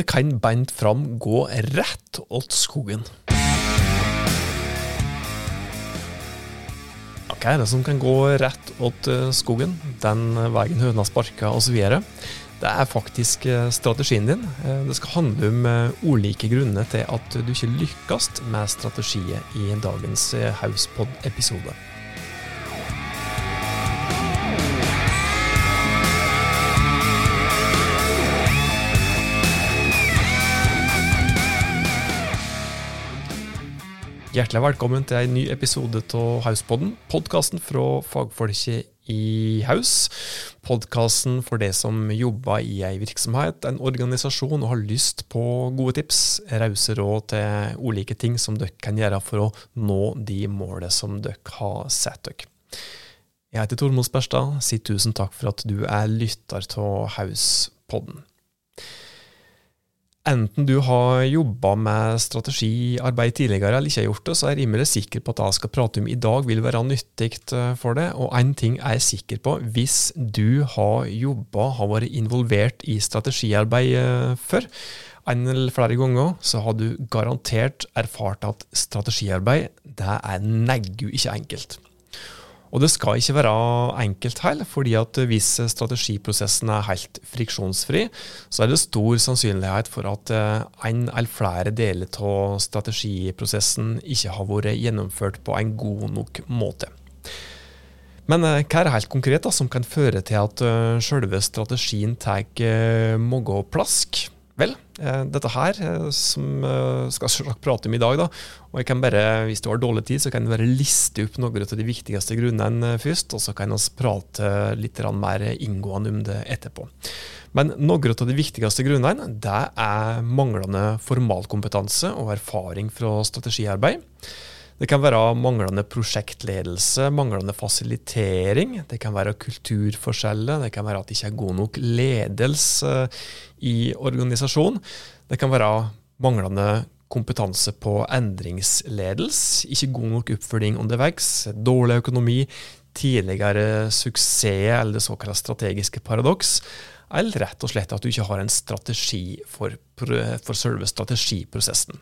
Det kan beint fram gå rett åt skogen. Hva er det som kan gå rett åt eh, skogen? Den veien høna sparka osv. Det er faktisk eh, strategien din. Eh, det skal handle om ulike grunner til at du ikke lykkes med strategiet i dagens Hauspod-episode. Hjertelig velkommen til en ny episode av Hauspodden, podkasten fra fagfolket i Haus. Podkasten for de som jobber i ei virksomhet, en organisasjon og har lyst på gode tips, rause råd til ulike ting som dere kan gjøre for å nå de målene som dere har satt dere. Jeg heter Tormod Sperstad, si tusen takk for at du er lytter av Hauspodden. Enten du har jobba med strategiarbeid tidligere eller ikke har gjort det, så er jeg rimelig sikker på at det jeg skal prate om i dag, vil være nyttig eh, for deg. Og én ting er jeg sikker på. Hvis du har jobba, har vært involvert i strategiarbeid eh, før, en eller flere ganger, så har du garantert erfart at strategiarbeid det er neggu ikke enkelt. Og det skal ikke være enkelt heller, fordi at hvis strategiprosessen er helt friksjonsfri, så er det stor sannsynlighet for at eh, en eller flere deler av strategiprosessen ikke har vært gjennomført på en god nok måte. Men eh, hva er det helt konkret da, som kan føre til at uh, selve strategien tar og plask? Vel, eh, dette her eh, som eh, skal jeg prate om i dag, da, og jeg kan bare, hvis du har dårlig tid, så kan jeg bare liste opp noen av de viktigste grunnene først, og så kan vi prate litt mer inngående om det etterpå. Men noen av de viktigste grunnene det er manglende formalkompetanse og erfaring fra strategiarbeid. Det kan være manglende prosjektledelse, manglende fasilitering. Det kan være kulturforskjeller. Det kan være at det ikke er god nok ledelse i organisasjonen. Det kan være manglende kompetanse på endringsledelse, ikke god nok oppfølging underveis, dårlig økonomi, tidligere suksess eller det såkalte strategiske paradoks, eller rett og slett at du ikke har en strategi for, for selve strategiprosessen.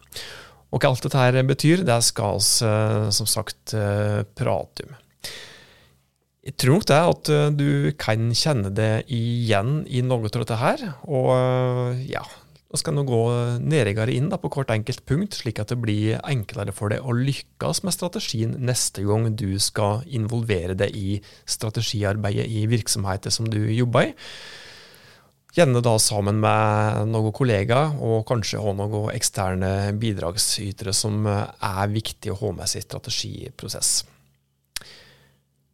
Og hva alt dette her betyr, det skal vi eh, som sagt eh, prate om. Jeg tror nok det at eh, du kan kjenne det igjen i noe av dette her. Og ja, vi skal nå gå nærmere inn på hvert enkelt punkt, slik at det blir enklere for deg å lykkes med strategien neste gang du skal involvere deg i strategiarbeidet i virksomheter som du jobber i. Gjerne da sammen med noen kollegaer, og kanskje ha noen eksterne bidragsytere som er viktig å ha med seg i strategiprosess.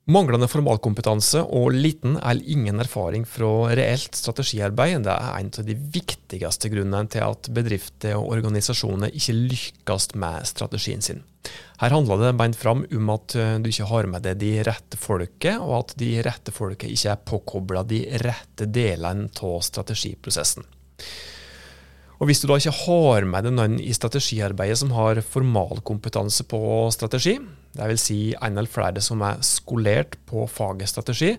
Manglende formalkompetanse og liten eller ingen erfaring fra reelt strategiarbeid det er en av de viktigste grunnene til at bedrifter og organisasjoner ikke lykkes med strategien sin. Her handler det beint fram om at eh, du ikke har med deg de rette folket, og at de rette folket ikke er påkobla de rette delene av strategiprosessen. Og Hvis du da ikke har med deg noen i strategiarbeidet som har formalkompetanse på strategi, dvs. Si en eller flere som er skolert på faget strategi,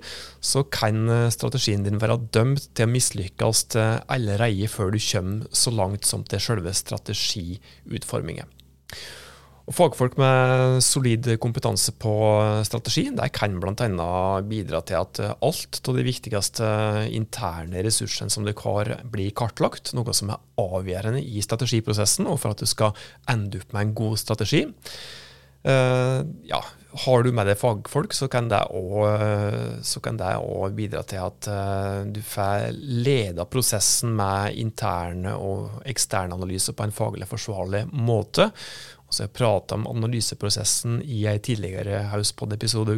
så kan strategien din være dømt til å mislykkes allerede før du kommer så langt som til selve strategiutformingen. Og Fagfolk med solid kompetanse på strategi der kan bl.a. bidra til at alt av de viktigste interne ressursene som dere har, blir kartlagt, noe som er avgjørende i strategiprosessen og for at du skal ende opp med en god strategi. Uh, ja, har du med deg fagfolk, så kan det òg bidra til at uh, du får leda prosessen med interne og eksterne analyser på en faglig forsvarlig måte. Så jeg prata om analyseprosessen i ei tidligere Hauspod-episode.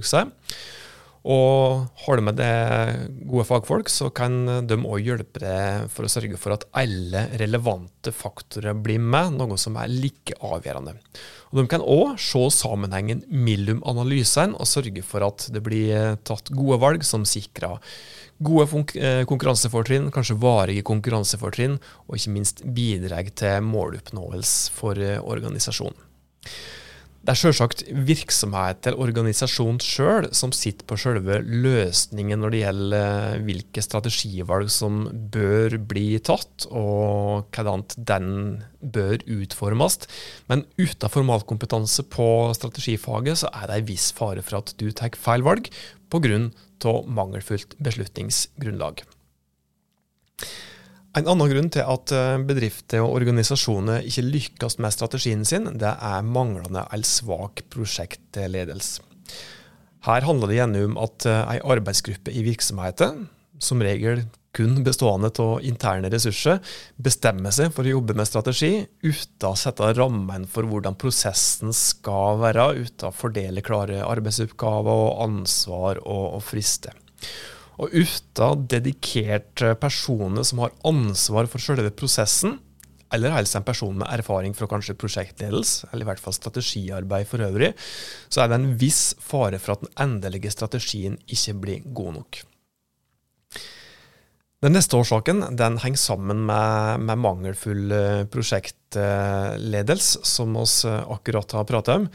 Og har du med deg gode fagfolk, så kan de òg hjelpe deg for å sørge for at alle relevante faktorer blir med, noe som er like avgjørende. Og De kan òg se sammenhengen mellom analysene og sørge for at det blir tatt gode valg som sikrer gode eh, konkurransefortrinn, kanskje varige konkurransefortrinn, og ikke minst bidrar til måloppnåelse for eh, organisasjonen. Det er selvsagt virksomhet eller organisasjon sjøl som sitter på selve løsningen når det gjelder eh, hvilke strategivalg som bør bli tatt, og hvordan den bør utformes. Men uten formalkompetanse på strategifaget, så er det en viss fare for at du tar feil valg pga. mangelfullt beslutningsgrunnlag. En annen grunn til at eh, bedrifter og organisasjoner ikke lykkes med strategien sin, det er manglende eller svak prosjektledelse. Her handler det gjerne om at ei en arbeidsgruppe i virksomheten, som regel kun bestående av interne ressurser, bestemmer seg for å jobbe med strategi uten å sette rammen for hvordan prosessen skal være, uten å fordele klare arbeidsoppgaver og ansvar og, og frister. Og uten dedikerte personer som har ansvar for selve prosessen, eller helst en person med erfaring fra kanskje prosjektledelse, eller i hvert fall strategiarbeid for øvrig, så er det en viss fare for at den endelige strategien ikke blir god nok. Den neste årsaken den henger sammen med, med mangelfull eh, prosjektledelse, som vi akkurat har pratet om.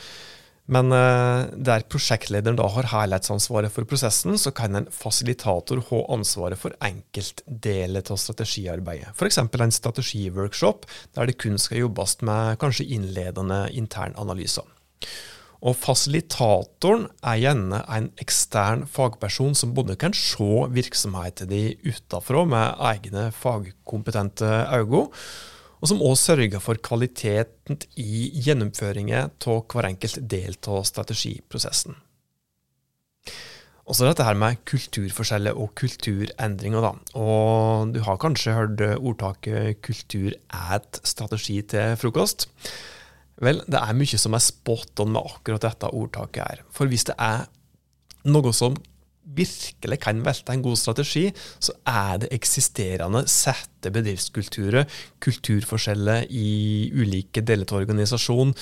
Men uh, der prosjektlederen da har helhetsansvaret for prosessen, så kan en fasilitator ha ansvaret for enkeltdeler av strategiarbeidet. F.eks. en strategiworkshop der det kun skal jobbes med kanskje innledende internanalyser. Og Fasilitatoren er gjerne en ekstern fagperson som både kan se virksomheten din utenfra med egne fagkompetente øyne, og som òg sørger for kvaliteten i gjennomføringen av hver enkelt del av strategiprosessen. Og så dette her med kulturforskjeller og kulturendringer. da. Og Du har kanskje hørt ordtaket 'kultur et strategi til frokost'. Vel, det er mye som er spot on med akkurat dette ordtaket her. For hvis det er noe som virkelig kan velte en god strategi, så er det eksisterende sette bedriftskulturer, kulturforskjeller i ulike deler av organisasjonen,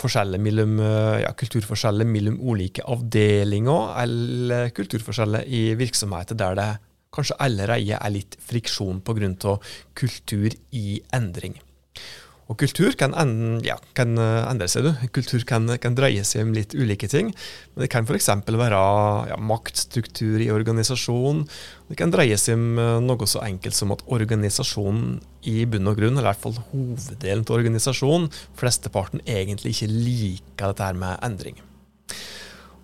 forskjeller mellom, ja, kulturforskjeller mellom ulike avdelinger, eller kulturforskjeller i virksomheter der det kanskje allerede er litt friksjon pga. kultur i endring. Og kultur kan, en, ja, kan, eh, endre seg. Du. Kultur kan, kan, dreie seg om litt ulike ting. Men det kan f.eks. være ja, maktstruktur i organisasjonen. Det kan dreie seg om eh, noe så enkelt som at organisasjonen i bunn og grunn, eller i hvert fall hoveddelen av organisasjonen, flesteparten egentlig ikke liker dette her med endring.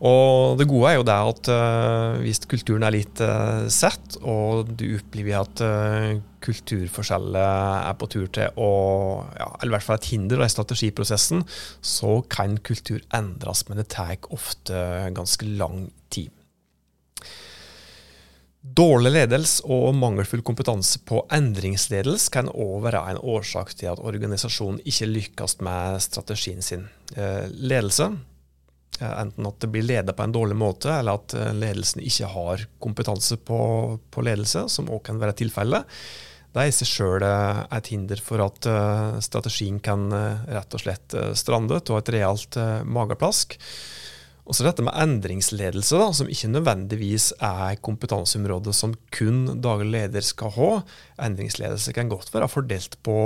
Og det gode er jo det at uh, hvis kulturen er litt uh, sett, og du opplever at uh, kulturforskjeller er på tur til å ja, Eller i hvert fall et hinder i strategiprosessen, så kan kultur endres, men det tar ofte ganske lang tid. Dårlig ledelse og mangelfull kompetanse på endringsledelse kan òg være en årsak til at organisasjonen ikke lykkes med strategien sin. Ledelse Eh, enten at det blir ledet på en dårlig måte, eller at eh, ledelsen ikke har kompetanse på, på ledelse, som òg kan være tilfellet. Det er i seg sjøl eh, et hinder for at strategien kan rett og slett strande av et realt mageplask. Og så dette med endringsledelse, da, som ikke nødvendigvis er kompetanseområdet som kun daglig leder skal ha. Endringsledelse kan godt være fordelt på,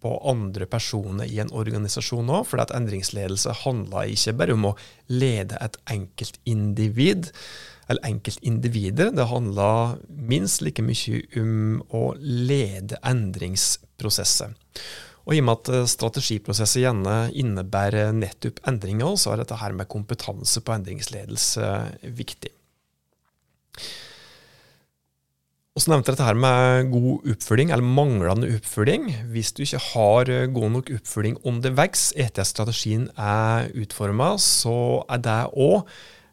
på andre personer i en organisasjon òg. For endringsledelse handler ikke bare om å lede et enkeltindivid eller enkeltindivider. Det handler minst like mye om å lede endringsprosesser. Og i og med at eh, strategiprosesser gjerne innebærer nettopp endringer, så er dette her med kompetanse på endringsledelse viktig. Og så nevnte jeg dette her med god oppfølging, eller manglende oppfølging. Hvis du ikke har eh, god nok oppfølging underveis etter at strategien er utforma, så er det òg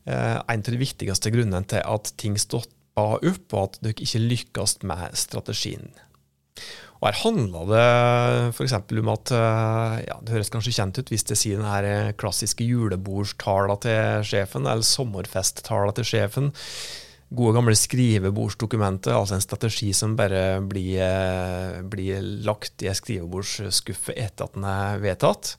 eh, en av de viktigste grunnene til at ting stopper opp, og at dere ikke lykkes med strategien. Og Her handla det f.eks. om at eh, ja, Det høres kanskje kjent ut hvis det sier den her eh, klassiske julebordstala til sjefen, eller sommerfesttala til sjefen. Gode, gamle skrivebordsdokumentet, altså en strategi som bare blir, eh, blir lagt i en skrivebordsskuffe etter at den er vedtatt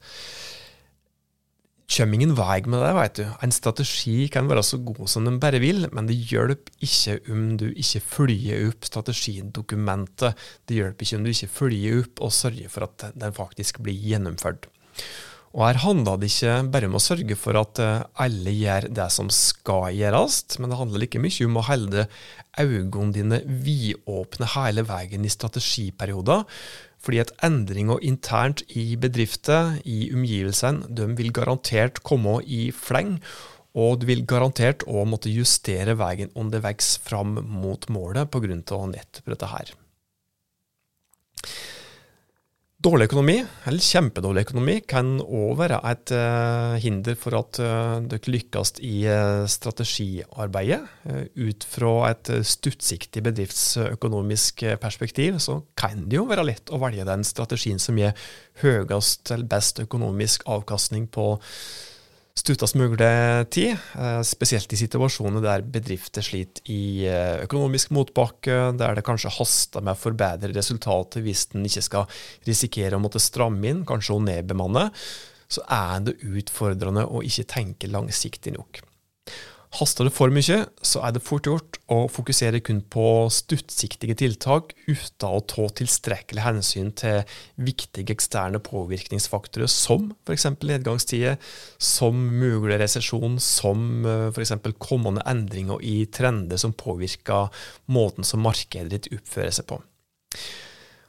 kommer ingen vei med det. vet du. En strategi kan være så god som den bare vil, men det hjelper ikke om du ikke følger opp strategidokumentet. Det hjelper ikke om du ikke følger opp og sørger for at den faktisk blir gjennomført. Og her handler det ikke bare om å sørge for at eh, alle gjør det som skal gjøres, men det handler like mye om å holde øynene dine vidåpne hele veien i strategiperioder. Fordi at endringer internt i bedrifter, i omgivelsene, de vil garantert komme i fleng. Og du vil garantert òg måtte justere veien underveis fram mot målet pga. nettopp dette her. Dårlig økonomi, eller kjempedårlig økonomi, kan òg være et uh, hinder for at uh, dere lykkes i uh, strategiarbeidet. ut fra et stuttsiktig bedriftsøkonomisk perspektiv så kan det jo være lett å velge den strategien som gir høyest eller best økonomisk avkastning på stuttest smugletid, eh, spesielt i situasjoner der bedrifter sliter i eh, økonomisk motbakke, der det kanskje haster med å forbedre resultatet hvis en ikke skal risikere å måtte stramme inn, kanskje å nedbemanne, så er det utfordrende å ikke tenke langsiktig nok. Haster det for mye, så er det fort gjort å fokusere kun på stuttsiktige tiltak uten å ta tilstrekkelig hensyn til viktige eksterne påvirkningsfaktorer som f.eks. nedgangstider, som mulig resesjon, som eh, f.eks. kommende endringer i trender som påvirker måten som markedet ditt oppfører seg på.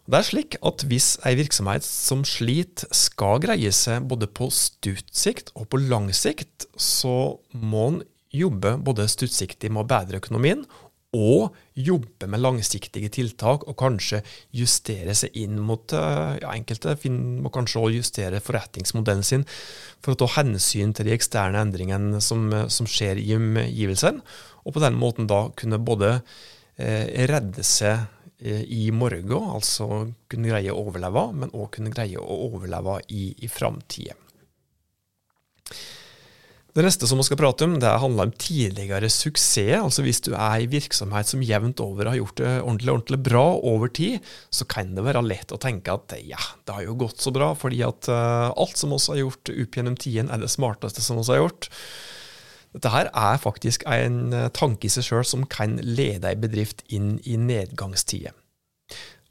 Det er slik at hvis ei virksomhet som sliter skal greie seg både på stuttsikt og på lang sikt, så må en jobbe både stuttsiktig med å bedre økonomien, og jobbe med langsiktige tiltak, og kanskje justere seg inn mot eh, ja, Enkelte må kanskje også justere forretningsmodellen sin for å ta hensyn til de eksterne endringene som, som skjer i omgivelsene, og på den måten da kunne både eh, redde seg eh, i morgen, altså kunne greie å overleve, men òg kunne greie å overleve i, i framtida. Det neste som vi skal prate om, det handler om tidligere suksess. Altså Hvis du er i virksomhet som jevnt over har gjort det ordentlig ordentlig bra over tid, så kan det være lett å tenke at ja, det har jo gått så bra, fordi at uh, alt som vi har gjort opp gjennom tiden, er det smarteste som vi har gjort. Dette her er faktisk en eh, tanke i seg sjøl som kan lede ei bedrift inn i nedgangstider.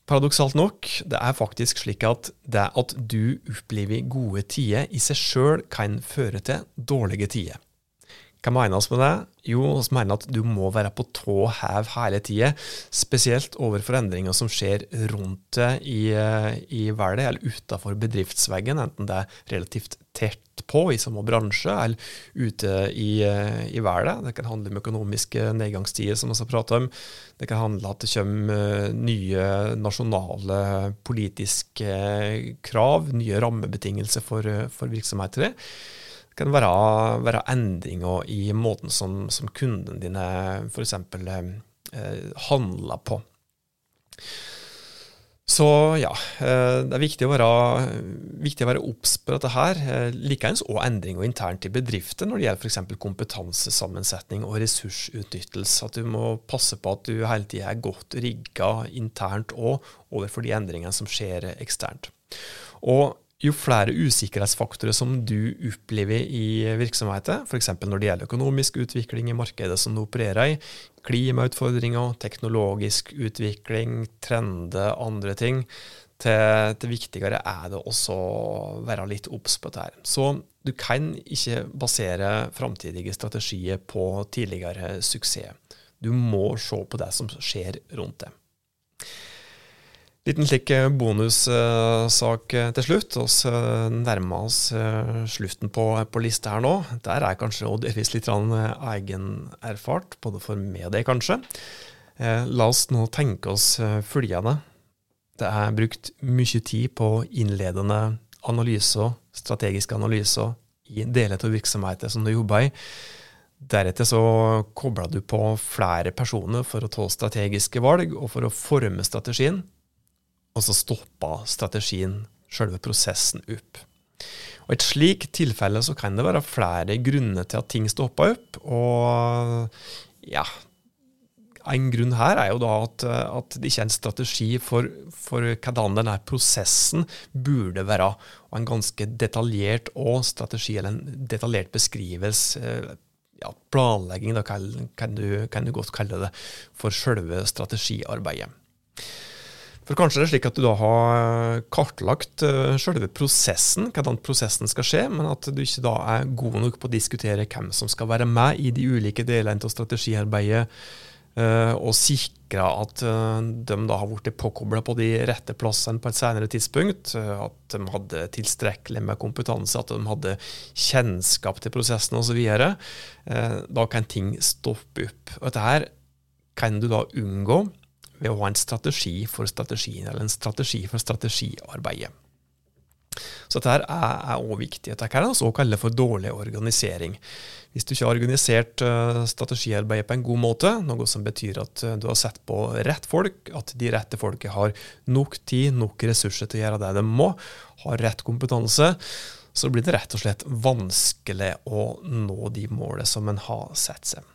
Paradoksalt nok, det er faktisk slik at det at du opplever gode tider, i seg sjøl kan føre til dårlige tider. Hva menes med det? Jo, vi mener at du må være på tå hev hele tida, spesielt overfor endringer som skjer rundt deg i, i verden eller utenfor bedriftsveggen, enten det er relativt tett på i samme bransje eller ute i, i verden. Det kan handle om økonomiske nedgangstider, som vi har pratet om. Det kan handle om at det kommer nye nasjonale politiske krav, nye rammebetingelser for, for virksomheter. Det kan være, være endringer i måten som, som kundene dine f.eks. Eh, handler på. Så ja, eh, det er viktig å være, viktig være obs på dette her. Eh, likeens òg endringer internt i bedrifter når det gjelder f.eks. kompetansesammensetning og ressursutnyttelse. At du må passe på at du hele tida er godt rigga internt og overfor de endringene som skjer eksternt. Og jo flere usikkerhetsfaktorer som du opplever i virksomheten, f.eks. når det gjelder økonomisk utvikling i markedet som du opererer i, klimautfordringer, teknologisk utvikling, trender, andre ting, til, til viktigere er det også å være litt obs på dette. Så du kan ikke basere framtidige strategier på tidligere suksess. Du må se på det som skjer rundt det. Liten slik eh, bonussak uh, til slutt. Vi nærmer oss uh, slutten på, på lista her nå. Der er kanskje Odd Elvis litt egenerfart, både for meg deg, kanskje. la oss nå tenke oss følgende. Det er brukt mye tid på innledende analyser, strategiske analyser, i deler av virksomheten som du jobber i. Deretter så kobler du på flere personer for å ta strategiske valg og for å forme strategien og så stoppa strategien, selve prosessen, opp. Og I et slikt tilfelle så kan det være flere grunner til at ting stopper opp. Og ja, en grunn her er jo da at, at det ikke er en strategi for, for hvordan denne prosessen burde være. Og en ganske detaljert og strategi, eller en detaljert beskrivelse, ja, planlegging, da kan, du, kan du godt kalle det, for selve strategiarbeidet. For kanskje det er slik at du da har kartlagt uh, selve prosessen, hvordan prosessen skal skje, men at du ikke da er god nok på å diskutere hvem som skal være med i de ulike delene av strategiarbeidet, uh, og sikre at de da har blitt påkobla på de rette plassene på et senere tidspunkt, at de hadde tilstrekkelig med kompetanse, at de hadde kjennskap til prosessen osv. Da kan ting stoppe opp. Og dette her kan du da unngå ved å ha en strategi for strategien, eller en strategi for strategiarbeidet. Så dette er òg viktig. Dette er også kaller for dårlig organisering. Hvis du ikke har organisert uh, strategiarbeidet på en god måte, noe som betyr at uh, du har sett på rett folk, at de rette folket har nok tid, nok ressurser til å gjøre det de må, har rett kompetanse, så blir det rett og slett vanskelig å nå de målene som en har sett seg.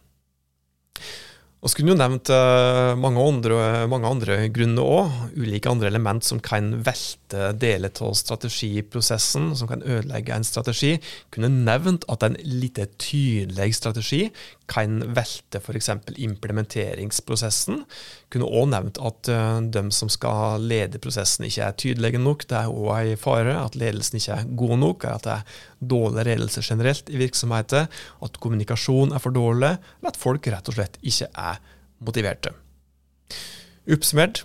Og skulle jo nevnt uh, mange, andre, mange, andre, grunner òg. Ulike andre element som kan velte deler av strategiprosessen, som kan ødelegge en strategi. Kunne nevnt at en lite tydelig strategi kan velte f.eks. implementeringsprosessen. Kunne òg nevnt at uh, de som skal lede prosessen, ikke er tydelige nok. Det er òg en fare at ledelsen ikke er god nok, at det er dårlig ledelse generelt i virksomheter, at kommunikasjon er for dårlig, eller at folk rett og slett ikke er motiverte. Oppsummert,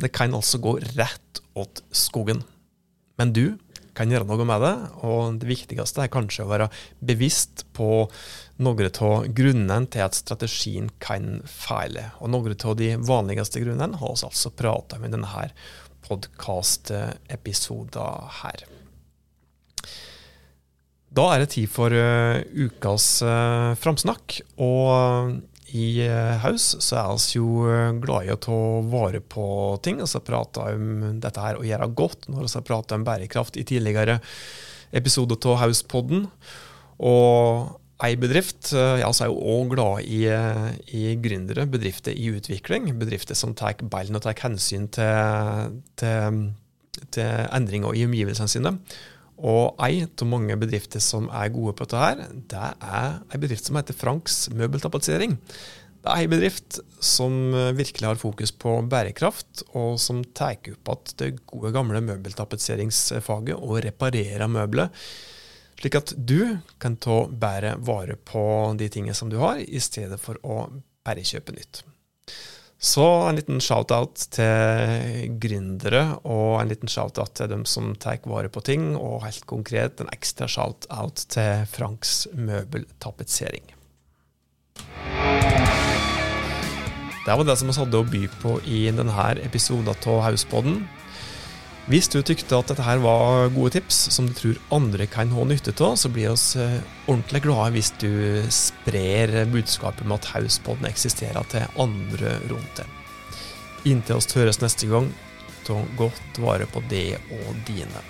det kan altså gå rett åt skogen. Men du kan gjøre noe med det, og det viktigste er kanskje å være bevisst på noen av grunnene til at strategien kan feile. Og noen av de vanligste grunnene har vi altså prata om i denne podkast-episoden her. Da er det tid for uh, ukas uh, framsnakk. Og i uh, Haus så er vi jo glad i å ta vare på ting. Vi har prata om dette her å gjøre godt når vi har prata om bærekraft i tidligere episoder av Hauspodden. Og ei bedrift Jeg er jo òg glad i, i, gründere, bedrifter i utvikling. Bedrifter som tar bein og tar hensyn til, til, til endringer i omgivelsene sine. Og ei av mange bedrifter som er gode på dette, her, det er ei bedrift som heter Franks møbeltapetsering. Det er ei bedrift som virkelig har fokus på bærekraft, og som tar opp igjen det gode, gamle møbeltapetseringsfaget og reparerer møbler. Slik at du kan ta bedre vare på de tingene som du har, i stedet for å bare kjøpe nytt. Så en liten shout-out til gründere, og en liten shout-out til dem som tar vare på ting, og helt konkret en ekstra shout-out til Franks møbeltapetsering. Det var det som vi hadde å by på i denne episoden av Hauspodden. Hvis du tykte at dette her var gode tips som du tror andre kan ha nytte av, så blir vi eh, ordentlig glade hvis du sprer budskapet om at Hauspodden eksisterer til andre rundt deg. Inntil oss høres neste gang, ta godt vare på det og dine.